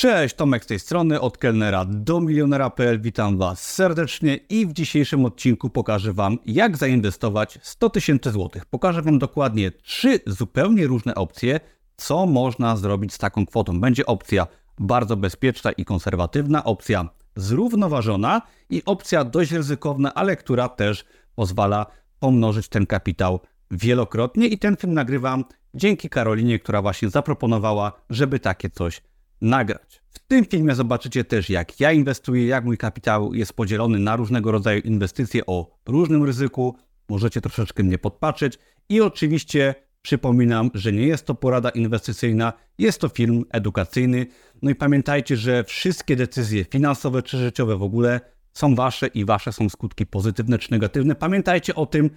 Cześć, Tomek z tej strony, od kelnera do milionera.pl. Witam Was serdecznie i w dzisiejszym odcinku pokażę Wam, jak zainwestować 100 tysięcy złotych. Pokażę Wam dokładnie trzy zupełnie różne opcje, co można zrobić z taką kwotą. Będzie opcja bardzo bezpieczna i konserwatywna, opcja zrównoważona i opcja dość ryzykowna, ale która też pozwala pomnożyć ten kapitał wielokrotnie. I ten film nagrywam dzięki Karolinie, która właśnie zaproponowała, żeby takie coś nagrać. W tym filmie zobaczycie też, jak ja inwestuję, jak mój kapitał jest podzielony na różnego rodzaju inwestycje o różnym ryzyku. Możecie troszeczkę mnie podpatrzeć i oczywiście przypominam, że nie jest to porada inwestycyjna, jest to film edukacyjny. No i pamiętajcie, że wszystkie decyzje finansowe czy życiowe w ogóle są wasze i wasze są skutki pozytywne czy negatywne. Pamiętajcie o tym,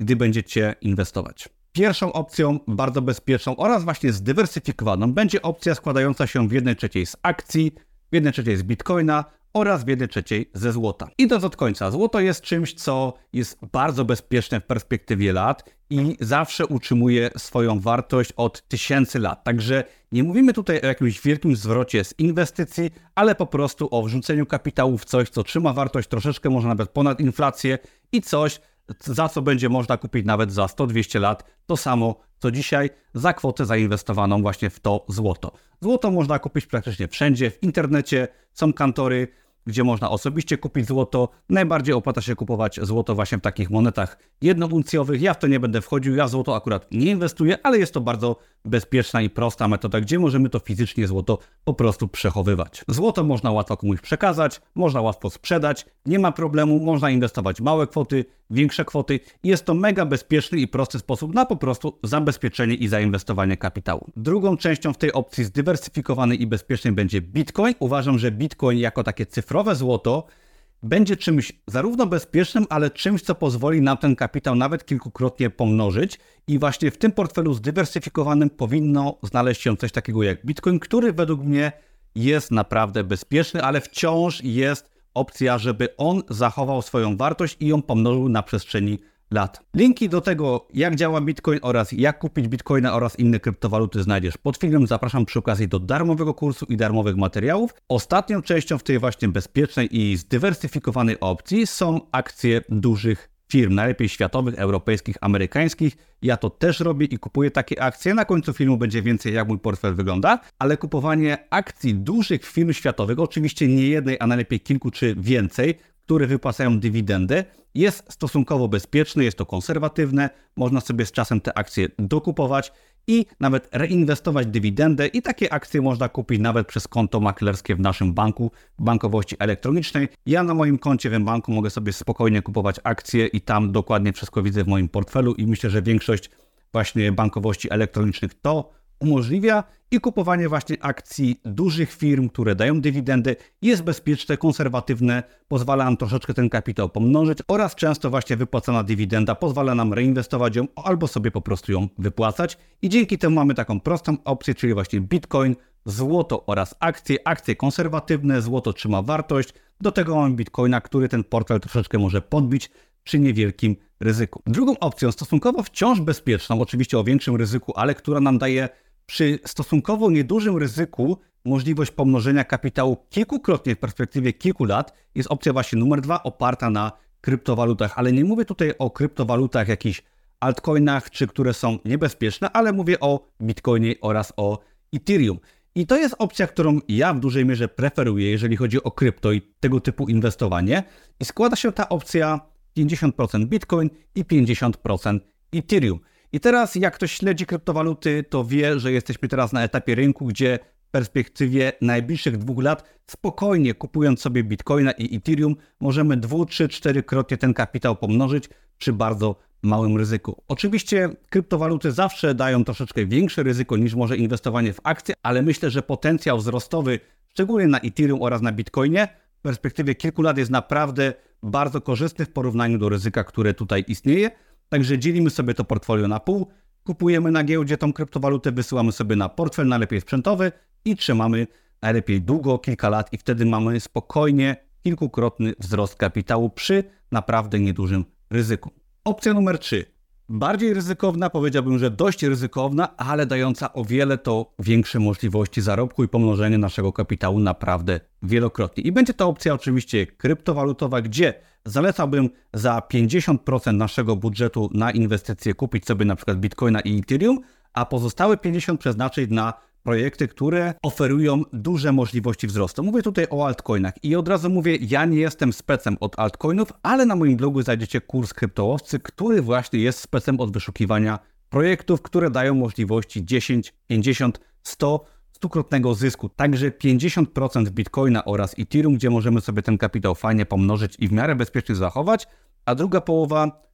gdy będziecie inwestować. Pierwszą opcją, bardzo bezpieczną oraz właśnie zdywersyfikowaną, będzie opcja składająca się w jednej trzeciej z akcji, w jednej trzeciej z bitcoina oraz w jednej trzeciej ze złota. Idąc od końca, złoto jest czymś, co jest bardzo bezpieczne w perspektywie lat i zawsze utrzymuje swoją wartość od tysięcy lat. Także nie mówimy tutaj o jakimś wielkim zwrocie z inwestycji, ale po prostu o wrzuceniu kapitału w coś, co trzyma wartość troszeczkę, może nawet ponad inflację i coś, za co będzie można kupić nawet za 100-200 lat to samo, co dzisiaj, za kwotę zainwestowaną właśnie w to złoto. Złoto można kupić praktycznie wszędzie, w internecie, są kantory, gdzie można osobiście kupić złoto. Najbardziej opłaca się kupować złoto właśnie w takich monetach jednouncjowych. Ja w to nie będę wchodził, ja w złoto akurat nie inwestuję, ale jest to bardzo bezpieczna i prosta metoda, gdzie możemy to fizycznie złoto po prostu przechowywać. Złoto można łatwo komuś przekazać, można łatwo sprzedać, nie ma problemu, można inwestować małe kwoty, większe kwoty. Jest to mega bezpieczny i prosty sposób na po prostu zabezpieczenie i zainwestowanie kapitału. Drugą częścią w tej opcji zdywersyfikowanej i bezpiecznej będzie Bitcoin. Uważam, że Bitcoin jako takie cyfrowe złoto będzie czymś zarówno bezpiecznym, ale czymś, co pozwoli nam ten kapitał nawet kilkukrotnie pomnożyć. I właśnie w tym portfelu zdywersyfikowanym powinno znaleźć się coś takiego jak Bitcoin, który według mnie jest naprawdę bezpieczny, ale wciąż jest opcja, żeby on zachował swoją wartość i ją pomnożył na przestrzeni lat. Linki do tego, jak działa Bitcoin oraz jak kupić Bitcoina oraz inne kryptowaluty znajdziesz pod filmem. Zapraszam przy okazji do darmowego kursu i darmowych materiałów. Ostatnią częścią w tej właśnie bezpiecznej i zdywersyfikowanej opcji są akcje dużych firm, najlepiej światowych, europejskich, amerykańskich. Ja to też robię i kupuję takie akcje. Na końcu filmu będzie więcej, jak mój portfel wygląda, ale kupowanie akcji dużych firm światowych, oczywiście nie jednej, a najlepiej kilku czy więcej, które wypłacają dywidendę, jest stosunkowo bezpieczne, jest to konserwatywne, można sobie z czasem te akcje dokupować i nawet reinwestować dywidendę i takie akcje można kupić nawet przez konto maklerskie w naszym banku, bankowości elektronicznej. Ja na moim koncie w banku mogę sobie spokojnie kupować akcje i tam dokładnie wszystko widzę w moim portfelu i myślę, że większość właśnie bankowości elektronicznych to umożliwia i kupowanie właśnie akcji dużych firm, które dają dywidendy, jest bezpieczne, konserwatywne, pozwala nam troszeczkę ten kapitał pomnożyć oraz często właśnie wypłacana dywidenda pozwala nam reinwestować ją albo sobie po prostu ją wypłacać. I dzięki temu mamy taką prostą opcję, czyli właśnie Bitcoin, złoto oraz akcje, akcje konserwatywne, złoto trzyma wartość, do tego mamy Bitcoina, który ten portfel troszeczkę może podbić przy niewielkim ryzyku. Drugą opcją, stosunkowo wciąż bezpieczną, oczywiście o większym ryzyku, ale która nam daje przy stosunkowo niedużym ryzyku możliwość pomnożenia kapitału kilkukrotnie w perspektywie kilku lat jest opcja właśnie numer dwa, oparta na kryptowalutach. Ale nie mówię tutaj o kryptowalutach, jakichś altcoinach, czy które są niebezpieczne, ale mówię o Bitcoinie oraz o Ethereum. I to jest opcja, którą ja w dużej mierze preferuję, jeżeli chodzi o krypto i tego typu inwestowanie. I składa się ta opcja 50% Bitcoin i 50% Ethereum. I teraz, jak ktoś śledzi kryptowaluty, to wie, że jesteśmy teraz na etapie rynku, gdzie w perspektywie najbliższych dwóch lat spokojnie kupując sobie bitcoina i ethereum, możemy dwu, trzy, czterykrotnie ten kapitał pomnożyć przy bardzo małym ryzyku. Oczywiście kryptowaluty zawsze dają troszeczkę większe ryzyko niż może inwestowanie w akcje, ale myślę, że potencjał wzrostowy, szczególnie na ethereum oraz na bitcoinie, w perspektywie kilku lat jest naprawdę bardzo korzystny w porównaniu do ryzyka, które tutaj istnieje. Także dzielimy sobie to portfolio na pół, kupujemy na giełdzie tą kryptowalutę, wysyłamy sobie na portfel najlepiej sprzętowy i trzymamy najlepiej długo, kilka lat i wtedy mamy spokojnie kilkukrotny wzrost kapitału przy naprawdę niedużym ryzyku. Opcja numer 3. bardziej ryzykowna, powiedziałbym, że dość ryzykowna, ale dająca o wiele to większe możliwości zarobku i pomnożenia naszego kapitału naprawdę wielokrotnie. I będzie to opcja oczywiście kryptowalutowa, gdzie zalecałbym za 50% naszego budżetu na inwestycje kupić sobie na przykład Bitcoina i Ethereum, a pozostałe 50% przeznaczyć na projekty, które oferują duże możliwości wzrostu. Mówię tutaj o altcoinach i od razu mówię, ja nie jestem specem od altcoinów, ale na moim blogu znajdziecie kurs kryptołowcy, który właśnie jest specem od wyszukiwania projektów, które dają możliwości 10, 50, 100, stukrotnego zysku. Także 50% Bitcoina oraz Ethereum, gdzie możemy sobie ten kapitał fajnie pomnożyć i w miarę bezpiecznie zachować, a druga połowa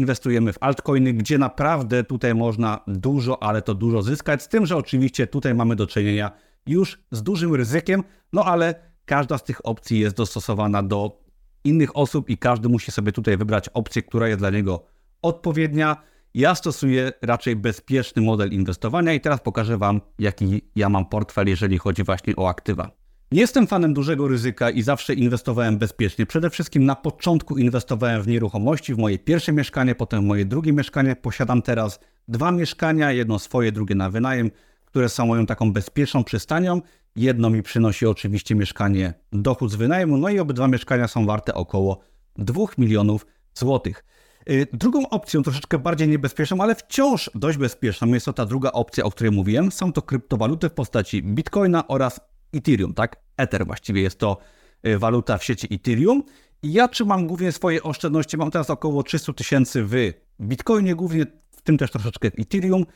inwestujemy w altcoiny, gdzie naprawdę tutaj można dużo, ale to dużo zyskać, z tym, że oczywiście tutaj mamy do czynienia już z dużym ryzykiem, no ale każda z tych opcji jest dostosowana do innych osób i każdy musi sobie tutaj wybrać opcję, która jest dla niego odpowiednia. Ja stosuję raczej bezpieczny model inwestowania i teraz pokażę Wam, jaki ja mam portfel, jeżeli chodzi właśnie o aktywa. Jestem fanem dużego ryzyka i zawsze inwestowałem bezpiecznie. Przede wszystkim na początku inwestowałem w nieruchomości, w moje pierwsze mieszkanie, potem moje drugie mieszkanie. Posiadam teraz dwa mieszkania, jedno swoje, drugie na wynajem, które są moją taką bezpieczną przystanią. Jedno mi przynosi oczywiście mieszkanie dochód z wynajmu, no i obydwa mieszkania są warte około 2 milionów złotych. Y, drugą opcją, troszeczkę bardziej niebezpieczną, ale wciąż dość bezpieczną, jest to ta druga opcja, o której mówiłem. Są to kryptowaluty w postaci bitcoina oraz Ethereum, tak? Ether właściwie jest to y, waluta w sieci Ethereum. Ja trzymam głównie swoje oszczędności. Mam teraz około 300 tysięcy w Bitcoinie, głównie w tym też troszeczkę w Ethereum.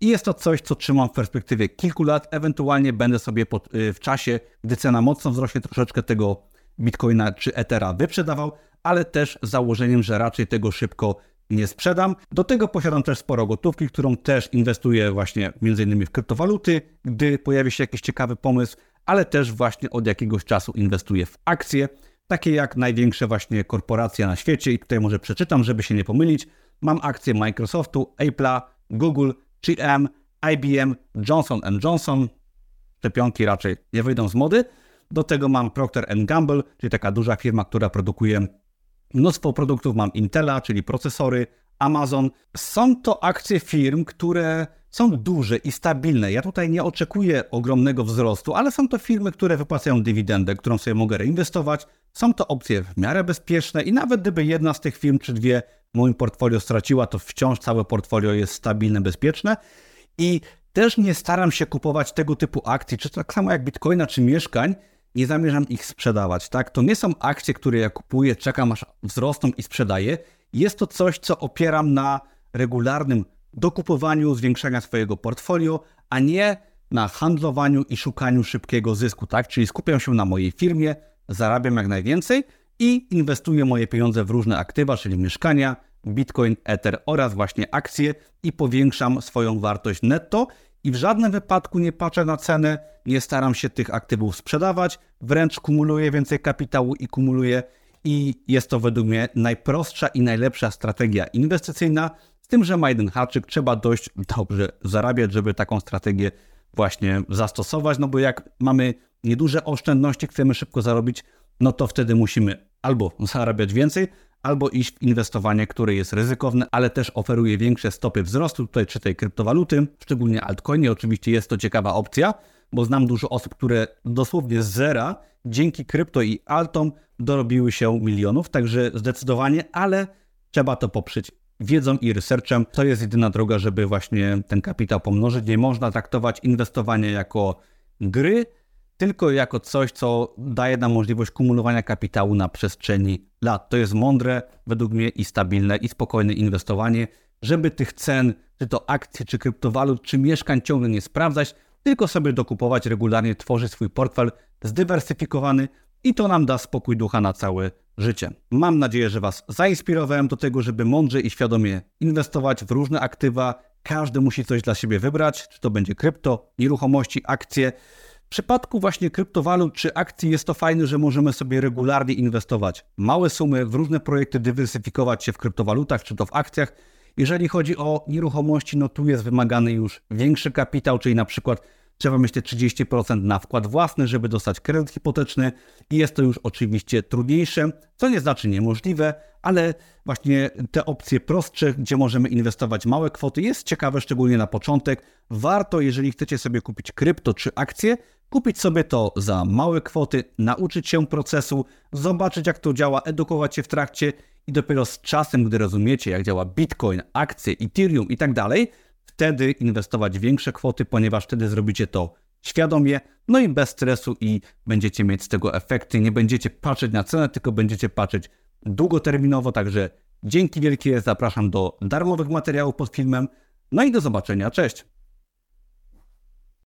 I jest to coś, co trzymam w perspektywie kilku lat. Ewentualnie będę sobie pod, y, w czasie, gdy cena mocno wzrośnie, troszeczkę tego Bitcoina czy Ethera wyprzedawał, ale też z założeniem, że raczej tego szybko nie sprzedam. Do tego posiadam też sporo gotówki, którą też inwestuję właśnie m.in. w kryptowaluty, gdy pojawi się jakiś ciekawy pomysł, ale też właśnie od jakiegoś czasu inwestuję w akcje, takie jak największe właśnie korporacje na świecie i tutaj może przeczytam, żeby się nie pomylić. Mam akcje Microsoftu, Apple'a, Google, GM, IBM, Johnson Johnson. Szczepionki raczej nie wyjdą z mody. Do tego mam Procter Gamble, czyli taka duża firma, która produkuje mnóstwo produktów. Mam Intela, czyli procesory, Amazon. Są to akcje firm, które są duże i stabilne. Ja tutaj nie oczekuję ogromnego wzrostu, ale są to firmy, które wypłacają dywidendę, którą sobie mogę reinwestować. Są to opcje w miarę bezpieczne i nawet gdyby jedna z tych firm czy dwie w moim portfolio straciła, to wciąż całe portfolio jest stabilne, bezpieczne. I też nie staram się kupować tego typu akcji, czy tak samo jak bitcoina, czy mieszkań, nie zamierzam ich sprzedawać. Tak? To nie są akcje, które ja kupuję, czekam aż wzrosną i sprzedaję. Jest to coś, co opieram na regularnym dokupowaniu, zwiększania swojego portfolio, a nie na handlowaniu i szukaniu szybkiego zysku, tak? Czyli skupiam się na mojej firmie, zarabiam jak najwięcej i inwestuję moje pieniądze w różne aktywa, czyli mieszkania, Bitcoin, Ether oraz właśnie akcje i powiększam swoją wartość netto i w żadnym wypadku nie patrzę na cenę, nie staram się tych aktywów sprzedawać, wręcz kumuluję więcej kapitału i kumuluję i jest to według mnie najprostsza i najlepsza strategia inwestycyjna, z tym, że ma jeden haczyk, trzeba dość dobrze zarabiać, żeby taką strategię właśnie zastosować, no bo jak mamy nieduże oszczędności, chcemy szybko zarobić, no to wtedy musimy albo zarabiać więcej, albo iść w inwestowanie, które jest ryzykowne, ale też oferuje większe stopy wzrostu, tutaj czy tej kryptowaluty, szczególnie altcoiny, oczywiście jest to ciekawa opcja, bo znam dużo osób, które dosłownie z zera dzięki krypto i altom dorobiły się milionów, także zdecydowanie, ale trzeba to poprzeć wiedzą i researchem. To jest jedyna droga, żeby właśnie ten kapitał pomnożyć. Nie można traktować inwestowania jako gry, tylko jako coś, co daje nam możliwość kumulowania kapitału na przestrzeni lat. To jest mądre, według mnie, i stabilne, i spokojne inwestowanie, żeby tych cen, czy to akcji, czy kryptowalut, czy mieszkań ciągle nie sprawdzać, tylko sobie dokupować regularnie, tworzyć swój portfel zdywersyfikowany i to nam da spokój ducha na całe życie. Mam nadzieję, że Was zainspirowałem do tego, żeby mądrze i świadomie inwestować w różne aktywa. Każdy musi coś dla siebie wybrać, czy to będzie krypto, nieruchomości, akcje. W przypadku właśnie kryptowalut czy akcji jest to fajne, że możemy sobie regularnie inwestować małe sumy w różne projekty, dywersyfikować się w kryptowalutach czy to w akcjach. Jeżeli chodzi o nieruchomości, no tu jest wymagany już większy kapitał, czyli na przykład trzeba mieć te 30% na wkład własny, żeby dostać kredyt hipoteczny i jest to już oczywiście trudniejsze, co nie znaczy niemożliwe, ale właśnie te opcje prostsze, gdzie możemy inwestować małe kwoty, jest ciekawe, szczególnie na początek. Warto, jeżeli chcecie sobie kupić krypto czy akcje, kupić sobie to za małe kwoty, nauczyć się procesu, zobaczyć jak to działa, edukować się w trakcie i dopiero z czasem, gdy rozumiecie jak działa Bitcoin, akcje, Ethereum i tak dalej, wtedy inwestować większe kwoty, ponieważ wtedy zrobicie to świadomie, no i bez stresu i będziecie mieć z tego efekty. Nie będziecie patrzeć na cenę, tylko będziecie patrzeć długoterminowo. Także dzięki wielkie, zapraszam do darmowych materiałów pod filmem. No i do zobaczenia, cześć!